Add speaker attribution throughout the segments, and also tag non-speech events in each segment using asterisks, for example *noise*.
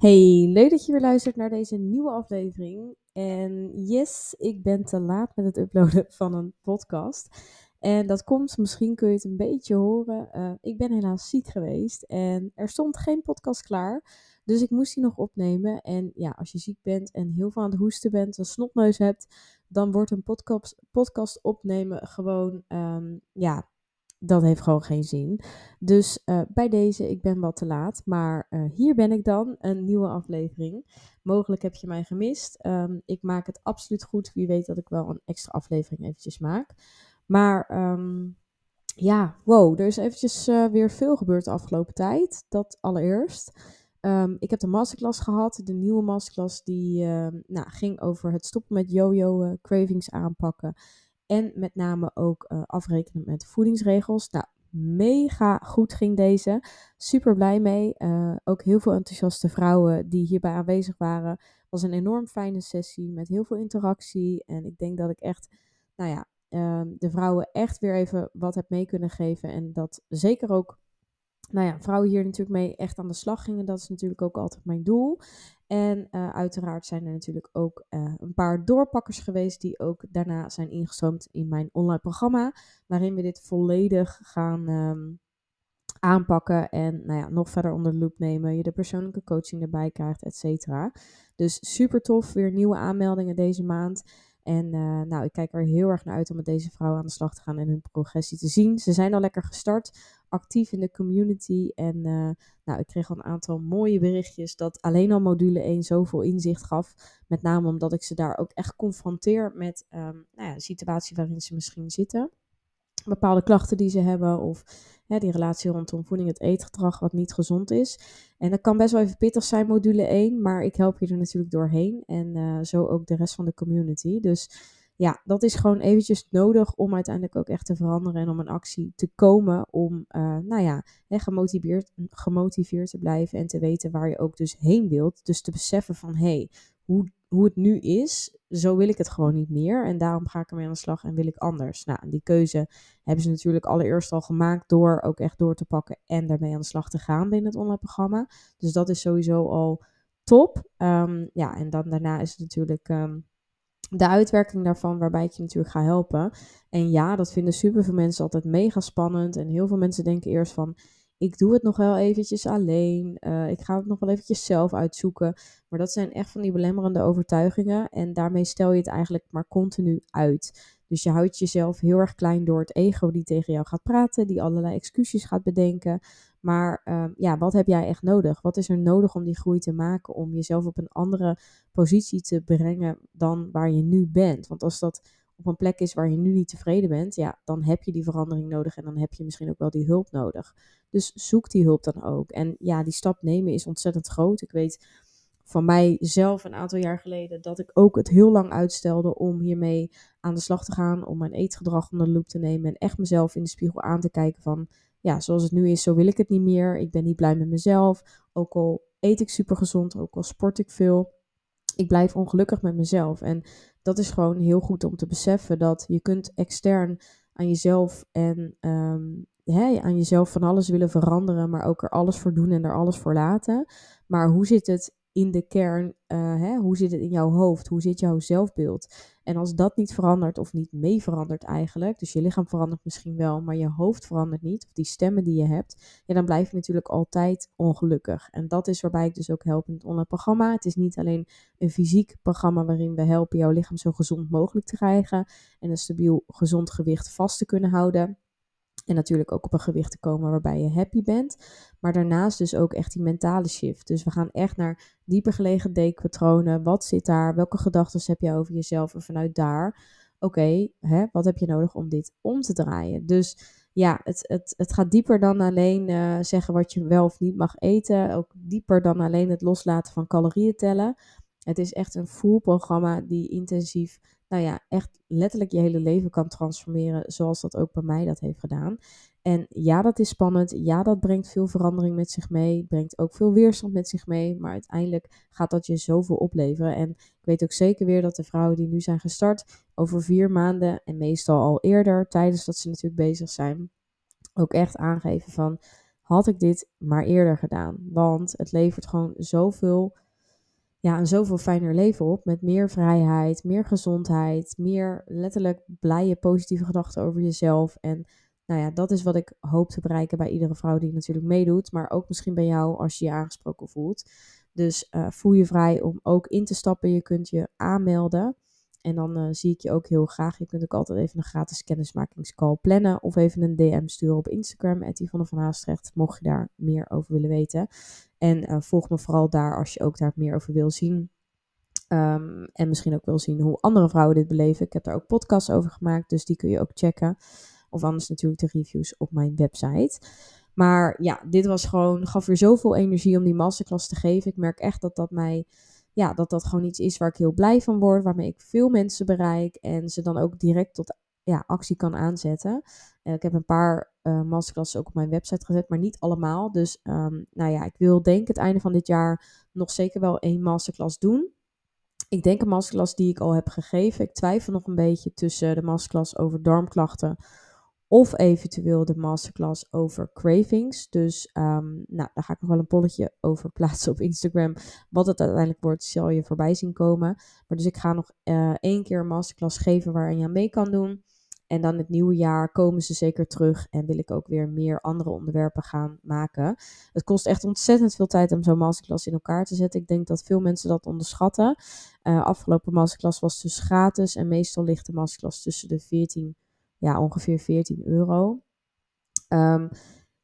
Speaker 1: Hey, leuk dat je weer luistert naar deze nieuwe aflevering. En yes, ik ben te laat met het uploaden *laughs* van een podcast. En dat komt, misschien kun je het een beetje horen. Uh, ik ben helaas ziek geweest en er stond geen podcast klaar. Dus ik moest die nog opnemen. En ja, als je ziek bent en heel veel aan het hoesten bent, een snotneus hebt, dan wordt een podcast, podcast opnemen gewoon, um, ja, dat heeft gewoon geen zin. Dus uh, bij deze, ik ben wat te laat. Maar uh, hier ben ik dan, een nieuwe aflevering. Mogelijk heb je mij gemist. Um, ik maak het absoluut goed. Wie weet dat ik wel een extra aflevering eventjes maak. Maar um, ja, wow, er is eventjes uh, weer veel gebeurd de afgelopen tijd. Dat allereerst. Um, ik heb de masterclass gehad. De nieuwe masterclass die nou, ging over het stoppen met yo-yo cravings aanpakken. En met name ook uh, afrekenen met voedingsregels. Nou, mega goed ging deze. Super blij mee. Uh, ook heel veel enthousiaste vrouwen die hierbij aanwezig waren. Het was een enorm fijne sessie met heel veel interactie. En ik denk dat ik echt, nou ja, uh, de vrouwen echt weer even wat heb mee kunnen geven. En dat zeker ook nou ja, vrouwen hier natuurlijk mee echt aan de slag gingen. Dat is natuurlijk ook altijd mijn doel. En uh, uiteraard zijn er natuurlijk ook uh, een paar doorpakkers geweest die ook daarna zijn ingestroomd in mijn online programma. Waarin we dit volledig gaan um, aanpakken en nou ja, nog verder onder de loep nemen. Je de persoonlijke coaching erbij krijgt, et cetera. Dus super tof, weer nieuwe aanmeldingen deze maand. En uh, nou, ik kijk er heel erg naar uit om met deze vrouwen aan de slag te gaan en hun progressie te zien. Ze zijn al lekker gestart, actief in de community. En uh, nou, ik kreeg al een aantal mooie berichtjes dat alleen al module 1 zoveel inzicht gaf. Met name omdat ik ze daar ook echt confronteer met um, nou ja, de situatie waarin ze misschien zitten bepaalde klachten die ze hebben of die relatie rondom voeding, het eetgedrag wat niet gezond is. En dat kan best wel even pittig zijn, module 1, maar ik help je er natuurlijk doorheen en uh, zo ook de rest van de community. Dus ja, dat is gewoon eventjes nodig om uiteindelijk ook echt te veranderen en om een actie te komen om, uh, nou ja, hè, gemotiveerd, gemotiveerd te blijven en te weten waar je ook dus heen wilt. Dus te beseffen van, hé, hey, hoe, hoe het nu is, zo wil ik het gewoon niet meer. En daarom ga ik ermee aan de slag en wil ik anders. Nou, die keuze hebben ze natuurlijk allereerst al gemaakt door ook echt door te pakken en daarmee aan de slag te gaan binnen het online programma. Dus dat is sowieso al top. Um, ja, en dan daarna is het natuurlijk um, de uitwerking daarvan, waarbij ik je natuurlijk ga helpen. En ja, dat vinden super veel mensen altijd mega spannend. En heel veel mensen denken eerst van, ik doe het nog wel eventjes alleen. Uh, ik ga het nog wel eventjes zelf uitzoeken. Maar dat zijn echt van die belemmerende overtuigingen. En daarmee stel je het eigenlijk maar continu uit. Dus je houdt jezelf heel erg klein door het ego die tegen jou gaat praten, die allerlei excuses gaat bedenken. Maar uh, ja, wat heb jij echt nodig? Wat is er nodig om die groei te maken? Om jezelf op een andere positie te brengen dan waar je nu bent? Want als dat op een plek is waar je nu niet tevreden bent, ja, dan heb je die verandering nodig en dan heb je misschien ook wel die hulp nodig. Dus zoek die hulp dan ook. En ja, die stap nemen is ontzettend groot. Ik weet van mijzelf een aantal jaar geleden dat ik ook het heel lang uitstelde om hiermee aan de slag te gaan, om mijn eetgedrag onder de loep te nemen en echt mezelf in de spiegel aan te kijken van, ja, zoals het nu is, zo wil ik het niet meer. Ik ben niet blij met mezelf. Ook al eet ik super gezond, ook al sport ik veel. Ik blijf ongelukkig met mezelf. En dat is gewoon heel goed om te beseffen dat je kunt extern aan jezelf en um, hè, aan jezelf van alles willen veranderen, maar ook er alles voor doen en er alles voor laten. Maar hoe zit het in de kern, uh, hè, hoe zit het in jouw hoofd? Hoe zit jouw zelfbeeld? En als dat niet verandert of niet mee verandert eigenlijk, dus je lichaam verandert misschien wel, maar je hoofd verandert niet, of die stemmen die je hebt, ja, dan blijf je natuurlijk altijd ongelukkig. En dat is waarbij ik dus ook help in het online programma. Het is niet alleen een fysiek programma waarin we helpen jouw lichaam zo gezond mogelijk te krijgen en een stabiel gezond gewicht vast te kunnen houden. En natuurlijk ook op een gewicht te komen waarbij je happy bent. Maar daarnaast dus ook echt die mentale shift. Dus we gaan echt naar dieper gelegen denkpatronen. Wat zit daar? Welke gedachten heb je over jezelf? En vanuit daar, oké, okay, wat heb je nodig om dit om te draaien? Dus ja, het, het, het gaat dieper dan alleen uh, zeggen wat je wel of niet mag eten. Ook dieper dan alleen het loslaten van calorieën tellen. Het is echt een full programma die intensief nou ja, echt letterlijk je hele leven kan transformeren, zoals dat ook bij mij dat heeft gedaan. En ja, dat is spannend. Ja, dat brengt veel verandering met zich mee. Brengt ook veel weerstand met zich mee. Maar uiteindelijk gaat dat je zoveel opleveren. En ik weet ook zeker weer dat de vrouwen die nu zijn gestart, over vier maanden en meestal al eerder, tijdens dat ze natuurlijk bezig zijn, ook echt aangeven van had ik dit maar eerder gedaan. Want het levert gewoon zoveel, ja, een zoveel fijner leven op. Met meer vrijheid, meer gezondheid, meer letterlijk blije, positieve gedachten over jezelf. En nou ja, dat is wat ik hoop te bereiken bij iedere vrouw die natuurlijk meedoet. Maar ook misschien bij jou als je je aangesproken voelt. Dus uh, voel je vrij om ook in te stappen. Je kunt je aanmelden. En dan uh, zie ik je ook heel graag. Je kunt ook altijd even een gratis kennismakingscall plannen. Of even een DM sturen op Instagram. Yvonne van Haastrecht. Mocht je daar meer over willen weten. En uh, volg me vooral daar als je ook daar meer over wil zien. Um, en misschien ook wil zien hoe andere vrouwen dit beleven. Ik heb daar ook podcasts over gemaakt. Dus die kun je ook checken. Of anders natuurlijk de reviews op mijn website. Maar ja, dit was gewoon, gaf weer zoveel energie om die masterclass te geven. Ik merk echt dat dat mij, ja, dat dat gewoon iets is waar ik heel blij van word. Waarmee ik veel mensen bereik en ze dan ook direct tot ja, actie kan aanzetten. Ik heb een paar uh, masterclasses ook op mijn website gezet, maar niet allemaal. Dus um, nou ja, ik wil denk het einde van dit jaar nog zeker wel één masterclass doen. Ik denk een masterclass die ik al heb gegeven. Ik twijfel nog een beetje tussen de masterclass over darmklachten of eventueel de masterclass over cravings. Dus um, nou, daar ga ik nog wel een polletje over *laughs* plaatsen op Instagram. Wat het uiteindelijk wordt, zal je voorbij zien komen. Maar dus ik ga nog uh, één keer een masterclass geven waarin je aan mee kan doen. En dan het nieuwe jaar komen ze zeker terug en wil ik ook weer meer andere onderwerpen gaan maken. Het kost echt ontzettend veel tijd om zo'n masterclass in elkaar te zetten. Ik denk dat veel mensen dat onderschatten. Uh, afgelopen masterclass was dus gratis en meestal ligt de masterclass tussen de 14 ja, ongeveer 14 euro. Um,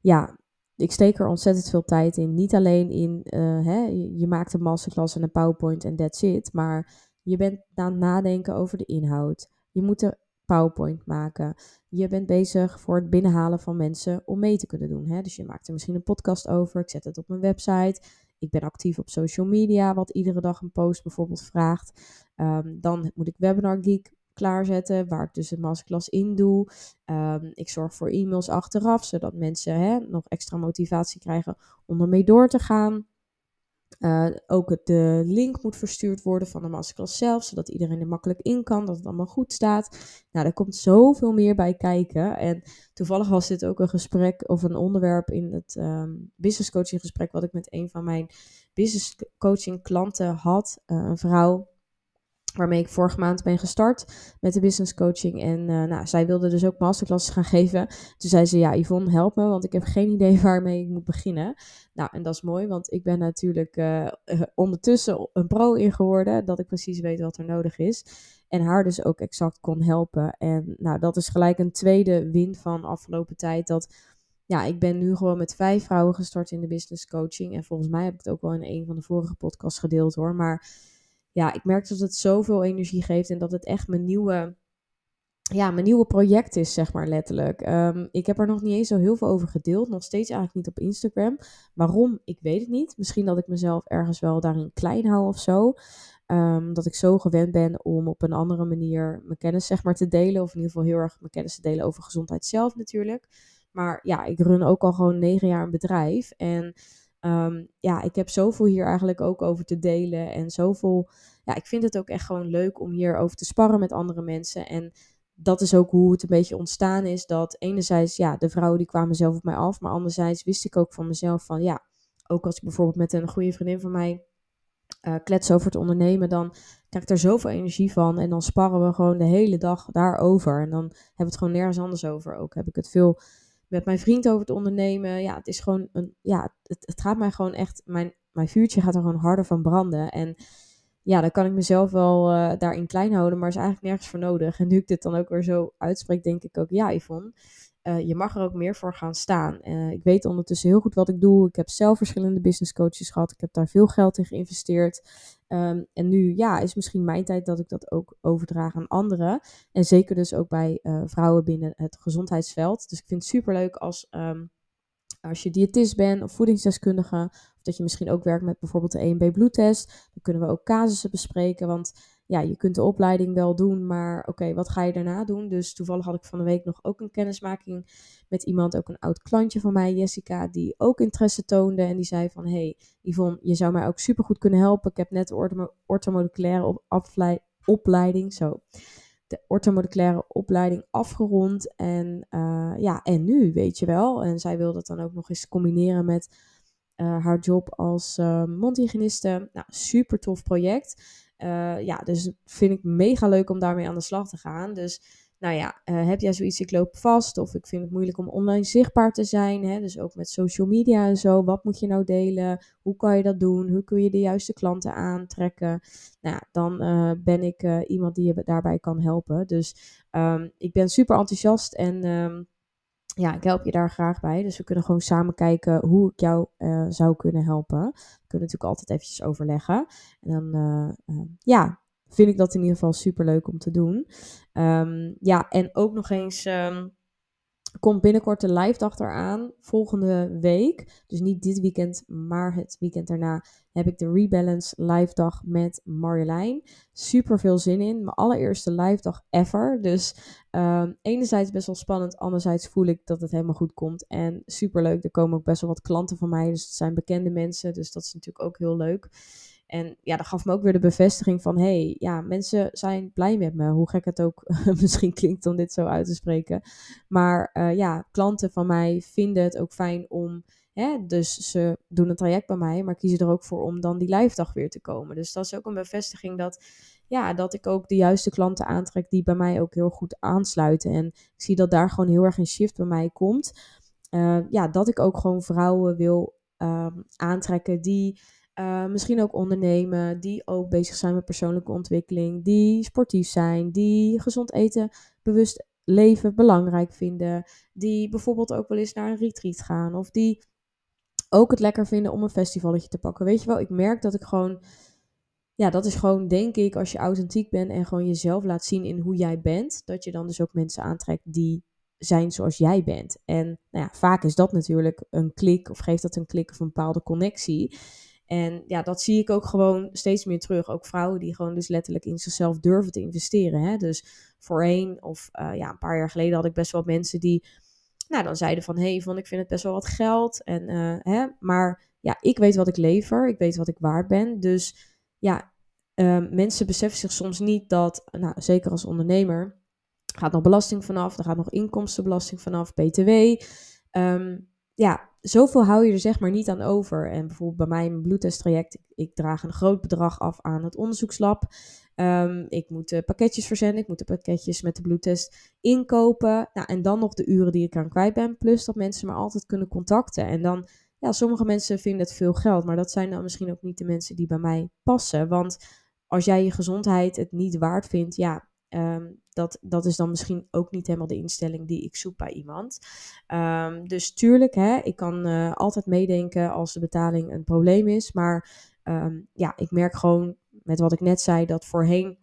Speaker 1: ja, ik steek er ontzettend veel tijd in. Niet alleen in, uh, hè, je, maakt een masterclass en een PowerPoint en that's it. Maar je bent aan het nadenken over de inhoud. Je moet de PowerPoint maken. Je bent bezig voor het binnenhalen van mensen om mee te kunnen doen. Hè? Dus je maakt er misschien een podcast over. Ik zet het op mijn website. Ik ben actief op social media, wat iedere dag een post bijvoorbeeld vraagt. Um, dan moet ik Webinar Geek klaarzetten, waar ik dus een masterclass in doe. Um, ik zorg voor e-mails achteraf, zodat mensen hè, nog extra motivatie krijgen om ermee door te gaan. Uh, ook de link moet verstuurd worden van de masterclass zelf, zodat iedereen er makkelijk in kan, dat het allemaal goed staat. Nou, daar komt zoveel meer bij kijken. En toevallig was dit ook een gesprek of een onderwerp in het um, business coaching gesprek wat ik met een van mijn business coaching klanten had. Uh, een vrouw waarmee ik vorige maand ben gestart met de business coaching. En uh, nou, zij wilde dus ook masterclasses gaan geven. Toen zei ze, ja Yvonne, help me, want ik heb geen idee *laughs* waarmee ik moet beginnen. Nou, en dat is mooi, want ik ben natuurlijk uh, ondertussen een pro in geworden, dat ik precies weet wat er nodig is. En haar dus ook exact kon helpen. En nou, dat is gelijk een tweede win van afgelopen tijd, dat ja, ik ben nu gewoon met vijf vrouwen gestart in de business coaching. En volgens mij heb ik het ook wel in een van de vorige podcasts gedeeld hoor, maar ja, ik merk dat het zoveel energie geeft en dat het echt mijn nieuwe, ja, mijn nieuwe project is, zeg maar letterlijk. Um, ik heb er nog niet eens zo heel veel over gedeeld, nog steeds eigenlijk niet op Instagram. Waarom? Ik weet het niet. Misschien dat ik mezelf ergens wel daarin klein hou of zo. Um, dat ik zo gewend ben om op een andere manier mijn kennis zeg maar te delen. Of in ieder geval heel erg mijn kennis te delen over gezondheid zelf natuurlijk. Maar ja, ik run ook al gewoon negen jaar een bedrijf. En Um, ja, ik heb zoveel hier eigenlijk ook over te delen. En zoveel. Ja, ik vind het ook echt gewoon leuk om hierover te sparren met andere mensen. En dat is ook hoe het een beetje ontstaan is. Dat enerzijds, ja, de vrouwen die kwamen zelf op mij af. Maar anderzijds wist ik ook van mezelf van ja. Ook als ik bijvoorbeeld met een goede vriendin van mij uh, klets over het ondernemen, dan krijg ik er zoveel energie van. En dan sparren we gewoon de hele dag daarover. En dan hebben we het gewoon nergens anders over. Ook heb ik het veel met mijn vriend over het ondernemen. Ja, het is gewoon een. Ja, het, het gaat mij gewoon echt. Mijn, mijn vuurtje gaat er gewoon harder van branden. En ja, dan kan ik mezelf wel uh, daarin klein houden, maar is eigenlijk nergens voor nodig. En nu ik dit dan ook weer zo uitspreek, denk ik ook, ja, Yvonne, uh, je mag er ook meer voor gaan staan. Uh, ik weet ondertussen heel goed wat ik doe. Ik heb zelf verschillende business coaches gehad. Ik heb daar veel geld in geïnvesteerd. Um, en nu ja, is misschien mijn tijd dat ik dat ook overdraag aan anderen. En zeker dus ook bij uh, vrouwen binnen het gezondheidsveld. Dus ik vind het superleuk als, um, als je diëtist bent of voedingsdeskundige. Of dat je misschien ook werkt met bijvoorbeeld de EMB bloedtest. Dan kunnen we ook casussen bespreken. Want ja, je kunt de opleiding wel doen, maar oké, wat ga je daarna doen? Dus toevallig had ik van de week nog ook een kennismaking met iemand, ook een oud klantje van mij, Jessica, die ook interesse toonde. En die zei van, hey Yvonne, je zou mij ook supergoed kunnen helpen. Ik heb net de orthomoleculaire opleiding, zo. de orthomoleculaire opleiding afgerond. En ja, en nu, weet je wel. En zij wil dat dan ook nog eens combineren met haar job als uh, mondhygiëniste. Nou, super tof project. Ja, dus vind ik mega leuk om daarmee aan de slag te gaan. Dus nou ja, uh, heb jij zoiets, ik loop vast of ik vind het moeilijk om online zichtbaar te zijn. Hè? Dus ook met social media en zo. Wat moet je nou delen? Hoe kan je dat doen? Hoe kun je de juiste klanten aantrekken? Nou dan uh, ben ik iemand die je daarbij kan helpen. Dus um, ik ben super enthousiast en um, ja, ik help je daar graag bij. Dus we kunnen gewoon samen kijken hoe ik jou zou kunnen helpen. We kunnen natuurlijk altijd eventjes overleggen. En dan, ja, vind ik dat in ieder geval super leuk om te doen. Um, ja, en ook nog eens um, komt binnenkort de live dag eraan. Volgende week, dus niet dit weekend, maar het weekend daarna, heb ik de Rebalance live dag met Marjolein. Super veel zin in. Mijn allereerste live dag ever. Dus um, enerzijds best wel spannend, anderzijds voel ik dat het helemaal goed komt. En super leuk. Er komen ook best wel wat klanten van mij, dus het zijn bekende mensen. Dus dat is natuurlijk ook heel leuk. En ja, dat gaf me ook weer de bevestiging van, hey, ja, mensen zijn blij met me. Hoe gek het ook *laughs* misschien klinkt om dit zo uit te spreken. Maar uh, ja, klanten van mij vinden het ook fijn om, hè, dus ze doen een traject bij mij, maar kiezen er ook voor om dan die live dag weer te komen. Dus dat is ook een bevestiging dat, ja, dat ik ook de juiste klanten aantrek die bij mij ook heel goed aansluiten. En ik zie dat daar gewoon heel erg een shift bij mij komt. Uh, ja, dat ik ook gewoon vrouwen wil uh, aantrekken die uh, misschien ook ondernemen, die ook bezig zijn met persoonlijke ontwikkeling, die sportief zijn, die gezond eten, bewust leven belangrijk vinden, die bijvoorbeeld ook wel eens naar een retreat gaan of die ook het lekker vinden om een festivalletje te pakken. Weet je wel, ik merk dat ik gewoon, ja, dat is gewoon denk ik als je authentiek bent en gewoon jezelf laat zien in hoe jij bent, dat je dan dus ook mensen aantrekt die zijn zoals jij bent. En nou ja, vaak is dat natuurlijk een klik of geeft dat een klik of een bepaalde connectie. En ja, dat zie ik ook gewoon steeds meer terug. Ook vrouwen die gewoon dus letterlijk in zichzelf durven te investeren. Hè? Dus voorheen of uh, ja, een paar jaar geleden had ik best wel mensen die nou, dan zeiden van... hé, hey, ik vind het best wel wat geld. En, uh, hè? Maar ja, ik weet wat ik lever. Ik weet wat ik waard ben. Dus ja, uh, mensen beseffen zich soms niet dat... Nou, zeker als ondernemer... gaat nog belasting vanaf. Er gaat nog inkomstenbelasting vanaf. BTW. Ehm, ja, zoveel hou je er zeg maar niet aan over. En bijvoorbeeld bij mij mijn bloedtesttraject, ik, ik draag een groot bedrag af aan het onderzoekslab. Um, ik moet de pakketjes verzenden, ik moet de pakketjes met de bloedtest inkopen. Nou, en dan nog de uren die ik aan kwijt ben, plus dat mensen me altijd kunnen contacten. En dan, ja, sommige mensen vinden het veel geld, maar dat zijn dan misschien ook niet de mensen die bij mij passen. Want als jij je gezondheid het niet waard vindt, ja, Um, dat, dat is dan misschien ook niet helemaal de instelling die ik zoek bij iemand. Um, dus tuurlijk, hè, ik kan uh, altijd meedenken als de betaling een probleem is. Maar um, ja, ik merk gewoon met wat ik net zei, dat voorheen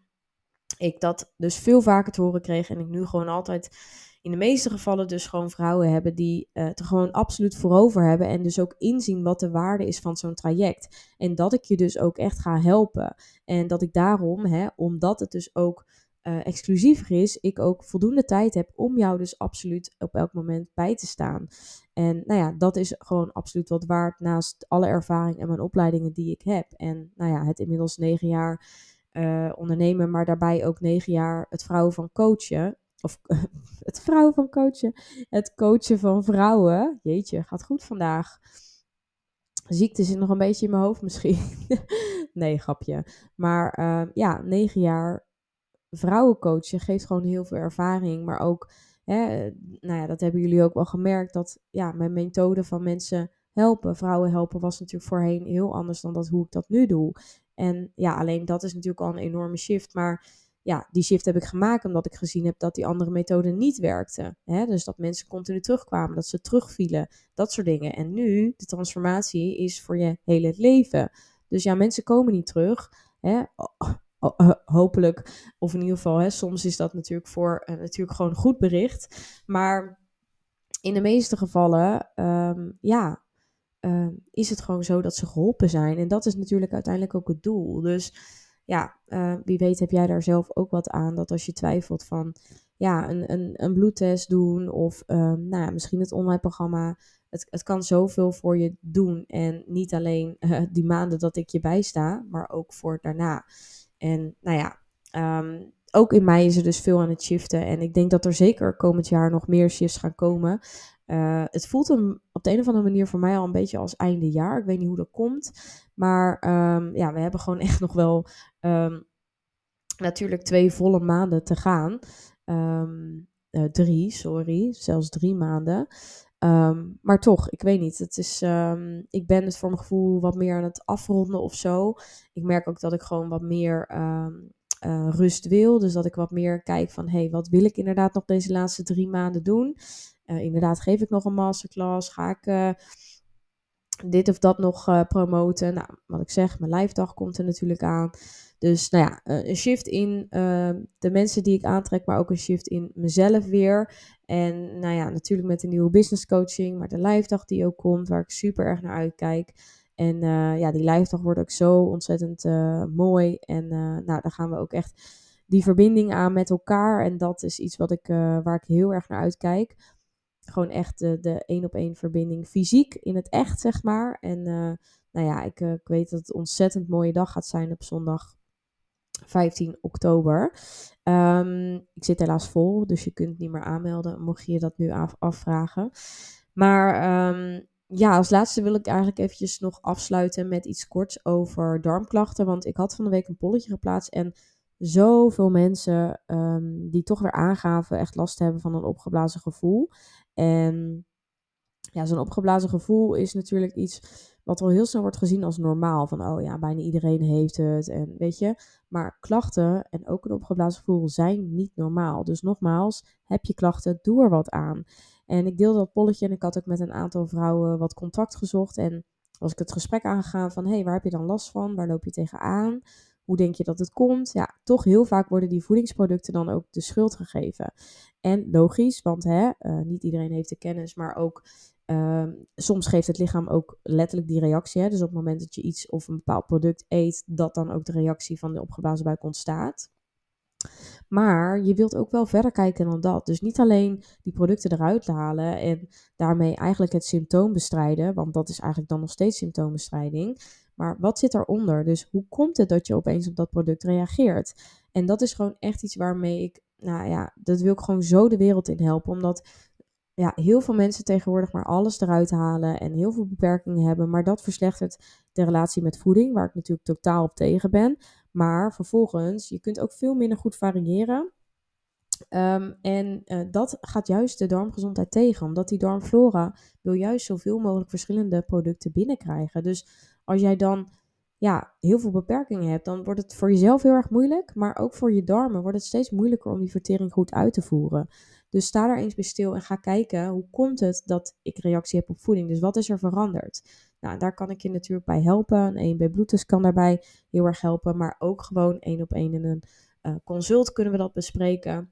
Speaker 1: ik dat dus veel vaker te horen kreeg. En ik nu gewoon altijd in de meeste gevallen dus gewoon vrouwen hebben die uh, het er gewoon absoluut voorover hebben. En dus ook inzien wat de waarde is van zo'n traject. En dat ik je dus ook echt ga helpen. En dat ik daarom, hè, omdat het dus ook uh, exclusiever is, ik ook voldoende tijd heb om jou dus absoluut op elk moment bij te staan. En nou ja, dat is gewoon absoluut wat waard naast alle ervaring en mijn opleidingen die ik heb. En nou ja, het inmiddels negen jaar uh, ondernemen, maar daarbij ook negen jaar het vrouwen van coachen. Of *laughs* het vrouwen van coachen. Het coachen van vrouwen. Jeetje, gaat goed vandaag. Ziekte zit nog een beetje in mijn hoofd misschien. *laughs* nee, grapje. Maar uh, ja, negen jaar vrouwencoachen geeft gewoon heel veel ervaring. Maar ook, hè, nou ja, dat hebben jullie ook wel gemerkt, dat ja, mijn methode van mensen helpen, vrouwen helpen, was natuurlijk voorheen heel anders dan dat hoe ik dat nu doe. En ja, alleen dat is natuurlijk al een enorme shift. Maar ja, die shift heb ik gemaakt omdat ik gezien heb dat die andere methode niet werkte. Hè? Dus dat mensen continu terugkwamen, dat ze terugvielen, dat soort dingen. En nu, de transformatie is voor je hele leven. Dus ja, mensen komen niet terug. Hè? Hopelijk, of in ieder geval, hè, soms is dat natuurlijk voor uh, natuurlijk gewoon goed bericht. Maar in de meeste gevallen, um, ja, uh, is het gewoon zo dat ze geholpen zijn. En dat is natuurlijk uiteindelijk ook het doel. Dus ja, uh, wie weet heb jij daar zelf ook wat aan. Dat als je twijfelt van ja, een, een, een bloedtest doen of nou misschien het online programma. Het, het kan zoveel voor je doen. En niet alleen *laughs* die maanden dat ik je bijsta, maar ook voor daarna. En nou ja, um, ook in mei is er dus veel aan het shiften. En ik denk dat er zeker komend jaar nog meer shifts gaan komen. Uh, het voelt hem op de een of andere manier voor mij al een beetje als einde jaar. Ik weet niet hoe dat komt. Maar um, ja, we hebben gewoon *laughs* echt nog wel um, natuurlijk twee volle maanden te gaan. Uh, drie, sorry, zelfs drie maanden. Um, maar toch, ik weet niet. Het is, um, ik ben het voor mijn gevoel wat meer aan het afronden of zo. Ik merk ook dat ik gewoon wat meer um, uh, rust wil. Dus dat ik wat meer kijk van, hé, hey, wat wil ik inderdaad nog deze laatste drie maanden doen? Uh, inderdaad, geef ik nog een masterclass? Ga ik uh, dit of dat nog promoten? Nou, wat ik zeg, mijn lijfdag komt er natuurlijk aan. Dus nou ja, een shift in de mensen die ik aantrek, maar ook een shift in mezelf weer. En nou ja, natuurlijk met de nieuwe business coaching, maar de live dag die ook komt, waar ik super erg naar uitkijk. En uh, ja, die live dag wordt ook zo ontzettend uh, mooi. En nou, daar gaan we ook echt die verbinding aan met elkaar. En dat is iets wat ik, waar ik heel erg naar uitkijk. Gewoon echt de, de één op één verbinding fysiek in het echt, zeg maar. En nou ja, ik, ik weet dat het een ontzettend mooie dag gaat zijn op zondag 15 oktober. Um, ik zit helaas vol, dus je kunt niet meer aanmelden, mocht je dat nu af afvragen. Maar um, ja, als laatste wil ik eigenlijk eventjes nog afsluiten met iets korts over darmklachten. Want ik had van de week een polletje geplaatst en zoveel mensen um, die toch weer aangaven echt last hebben van een opgeblazen gevoel. En ja, zo'n opgeblazen gevoel is natuurlijk iets wat al heel snel wordt gezien als normaal. Van oh ja, bijna iedereen heeft het. En weet je. Maar klachten en ook een opgeblazen gevoel zijn niet normaal. Dus nogmaals, heb je klachten, doe er wat aan. En ik deelde dat polletje en ik had ook met een aantal vrouwen wat contact gezocht. En was ik het gesprek aangegaan van hé, hey, waar heb je dan last van? Waar loop je tegenaan? Hoe denk je dat het komt? Ja, toch heel vaak worden die voedingsproducten dan ook de schuld gegeven. En logisch, want hè, uh, niet iedereen heeft de kennis, maar ook Um, soms geeft het lichaam ook letterlijk die reactie. Hè? Dus op het moment dat je iets of een bepaald product eet, dat dan ook de reactie van de opgeblazen buik ontstaat. Maar je wilt ook wel verder kijken dan dat. Dus niet alleen die producten eruit halen en daarmee eigenlijk het symptoom bestrijden, want dat is eigenlijk dan nog steeds symptoombestrijding. Maar wat zit eronder? Dus hoe komt het dat je opeens op dat product reageert? En dat is gewoon echt iets waarmee ik, nou ja, dat wil ik gewoon zo de wereld in helpen. Omdat ja, heel veel mensen tegenwoordig maar alles eruit halen en heel veel beperkingen hebben. Maar dat verslechtert de relatie met voeding, waar ik natuurlijk totaal op tegen ben. Maar vervolgens, je kunt ook veel minder goed variëren. Um, en uh, dat gaat juist de darmgezondheid tegen, omdat die darmflora wil juist zoveel mogelijk verschillende producten binnenkrijgen. Dus als jij dan ja, heel veel beperkingen hebt, dan wordt het voor jezelf heel erg moeilijk, maar ook voor je darmen wordt het steeds moeilijker om die vertering goed uit te voeren. Dus sta daar eens bij stil en ga kijken hoe komt het dat ik reactie heb op voeding. Dus wat is er veranderd? Nou, daar kan ik je natuurlijk bij helpen. Een 1B bloedtest kan daarbij heel erg helpen, maar ook gewoon één op één in een uh, consult kunnen we dat bespreken.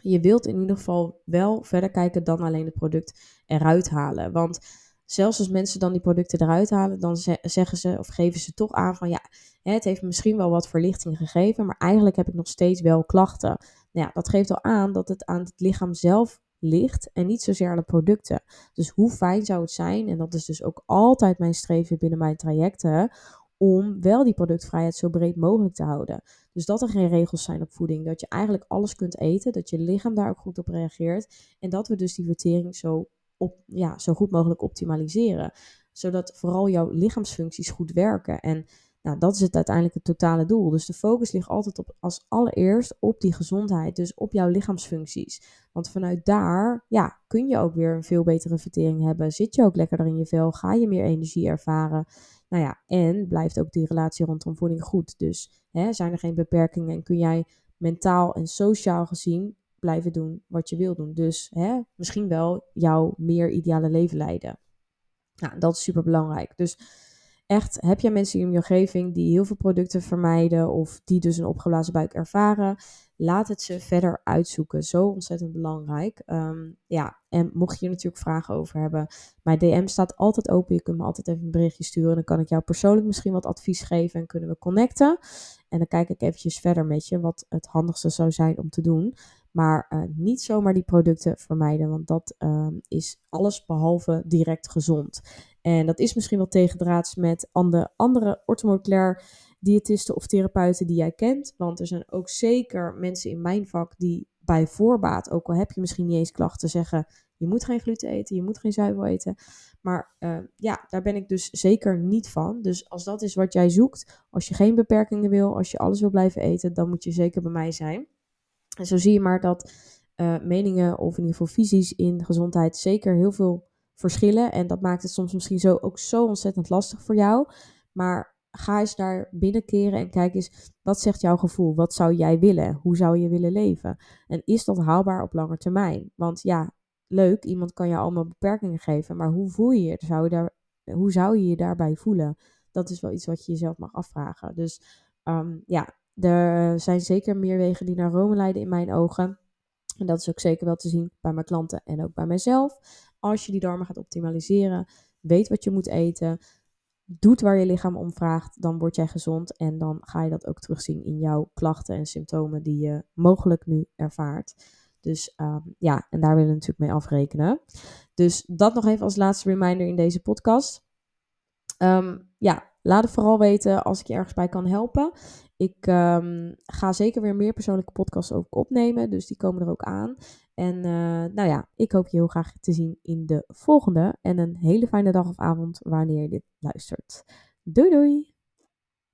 Speaker 1: Je wilt in ieder geval wel verder kijken dan alleen het product eruit halen. Want zelfs als mensen dan die producten eruit halen, dan zeggen ze of geven ze toch aan van ja, het heeft misschien wel wat verlichting gegeven, maar eigenlijk heb ik nog steeds wel klachten. Nou ja, dat geeft al aan dat het aan het lichaam zelf ligt en niet zozeer aan de producten. Dus hoe fijn zou het zijn, en dat is dus ook altijd mijn streven binnen mijn trajecten, om wel die productvrijheid zo breed mogelijk te houden. Dus dat er geen regels zijn op voeding, dat je eigenlijk alles kunt eten, dat je lichaam daar ook goed op reageert en dat we dus die vertering zo, op, ja, zo goed mogelijk optimaliseren. Zodat vooral jouw lichaamsfuncties goed werken. En nou, dat is het uiteindelijk het totale doel. Dus de focus ligt altijd op, als allereerst op die gezondheid, dus op jouw lichaamsfuncties. Want vanuit daar, ja, kun je ook weer een veel betere vertering hebben. Zit je ook lekkerder in je vel, ga je meer energie ervaren. Nou ja, en blijft ook die relatie rondom voeding goed. Dus hè, zijn er geen beperkingen en kun jij mentaal en sociaal gezien blijven doen wat je wil doen. Dus hè, misschien wel jouw meer ideale leven leiden. Nou, dat is super belangrijk. Dus echt, heb jij mensen in je omgeving die heel veel producten vermijden of die dus een opgeblazen buik ervaren, laat het ze verder uitzoeken. Zo ontzettend belangrijk. Um, ja, en mocht je er natuurlijk vragen over hebben, mijn DM staat altijd open. Je kunt me altijd even een berichtje sturen. Dan kan ik jou persoonlijk misschien wat advies geven en kunnen we connecten. En dan kijk ik eventjes verder met je wat het handigste zou zijn om te doen. Maar uh, niet zomaar die producten vermijden, want dat uh, is alles behalve direct gezond. En dat is misschien wel tegendraads met andere, andere orthomoleculair diëtisten of therapeuten die jij kent. Want er zijn ook zeker mensen in mijn vak die bij voorbaat, ook al heb je misschien niet eens klachten, zeggen: je moet geen gluten eten, je moet geen zuivel eten. Maar uh, ja, daar ben ik dus zeker niet van. Dus als dat is wat jij zoekt, als je geen beperkingen wil, als je alles wil blijven eten, dan moet je zeker bij mij zijn. En zo zie je maar dat uh, meningen of in ieder geval visies in gezondheid zeker heel veel verschillen. En dat maakt het soms misschien zo ook zo ontzettend lastig voor jou. Maar ga eens daar binnenkeren en kijk eens, wat zegt jouw gevoel? Wat zou jij willen? Hoe zou je willen leven? En is dat haalbaar op lange termijn? Want ja, leuk, iemand kan je allemaal beperkingen geven, maar hoe voel je je? Zou je daar, hoe zou je je daarbij voelen? Dat is wel iets wat je jezelf mag afvragen. Dus um, ja, er zijn zeker meer wegen die naar Rome leiden in mijn ogen. En dat is ook zeker wel te zien bij mijn klanten en ook bij mijzelf. Als je die darmen gaat optimaliseren, weet wat je moet eten, doet waar je lichaam om vraagt, dan word jij gezond en dan ga je dat ook terugzien in jouw klachten en symptomen die je mogelijk nu ervaart. Dus um, ja, en daar willen we natuurlijk mee afrekenen. Dus dat nog even als laatste reminder in deze podcast. Um, ja, laat het vooral weten als ik je ergens bij kan helpen. Ik um, ga zeker weer meer persoonlijke podcasts ook opnemen, dus die komen er ook aan. En uh, nou ja, ik hoop je heel graag te zien in de volgende. En een hele fijne dag of avond wanneer je dit luistert. Doei doei!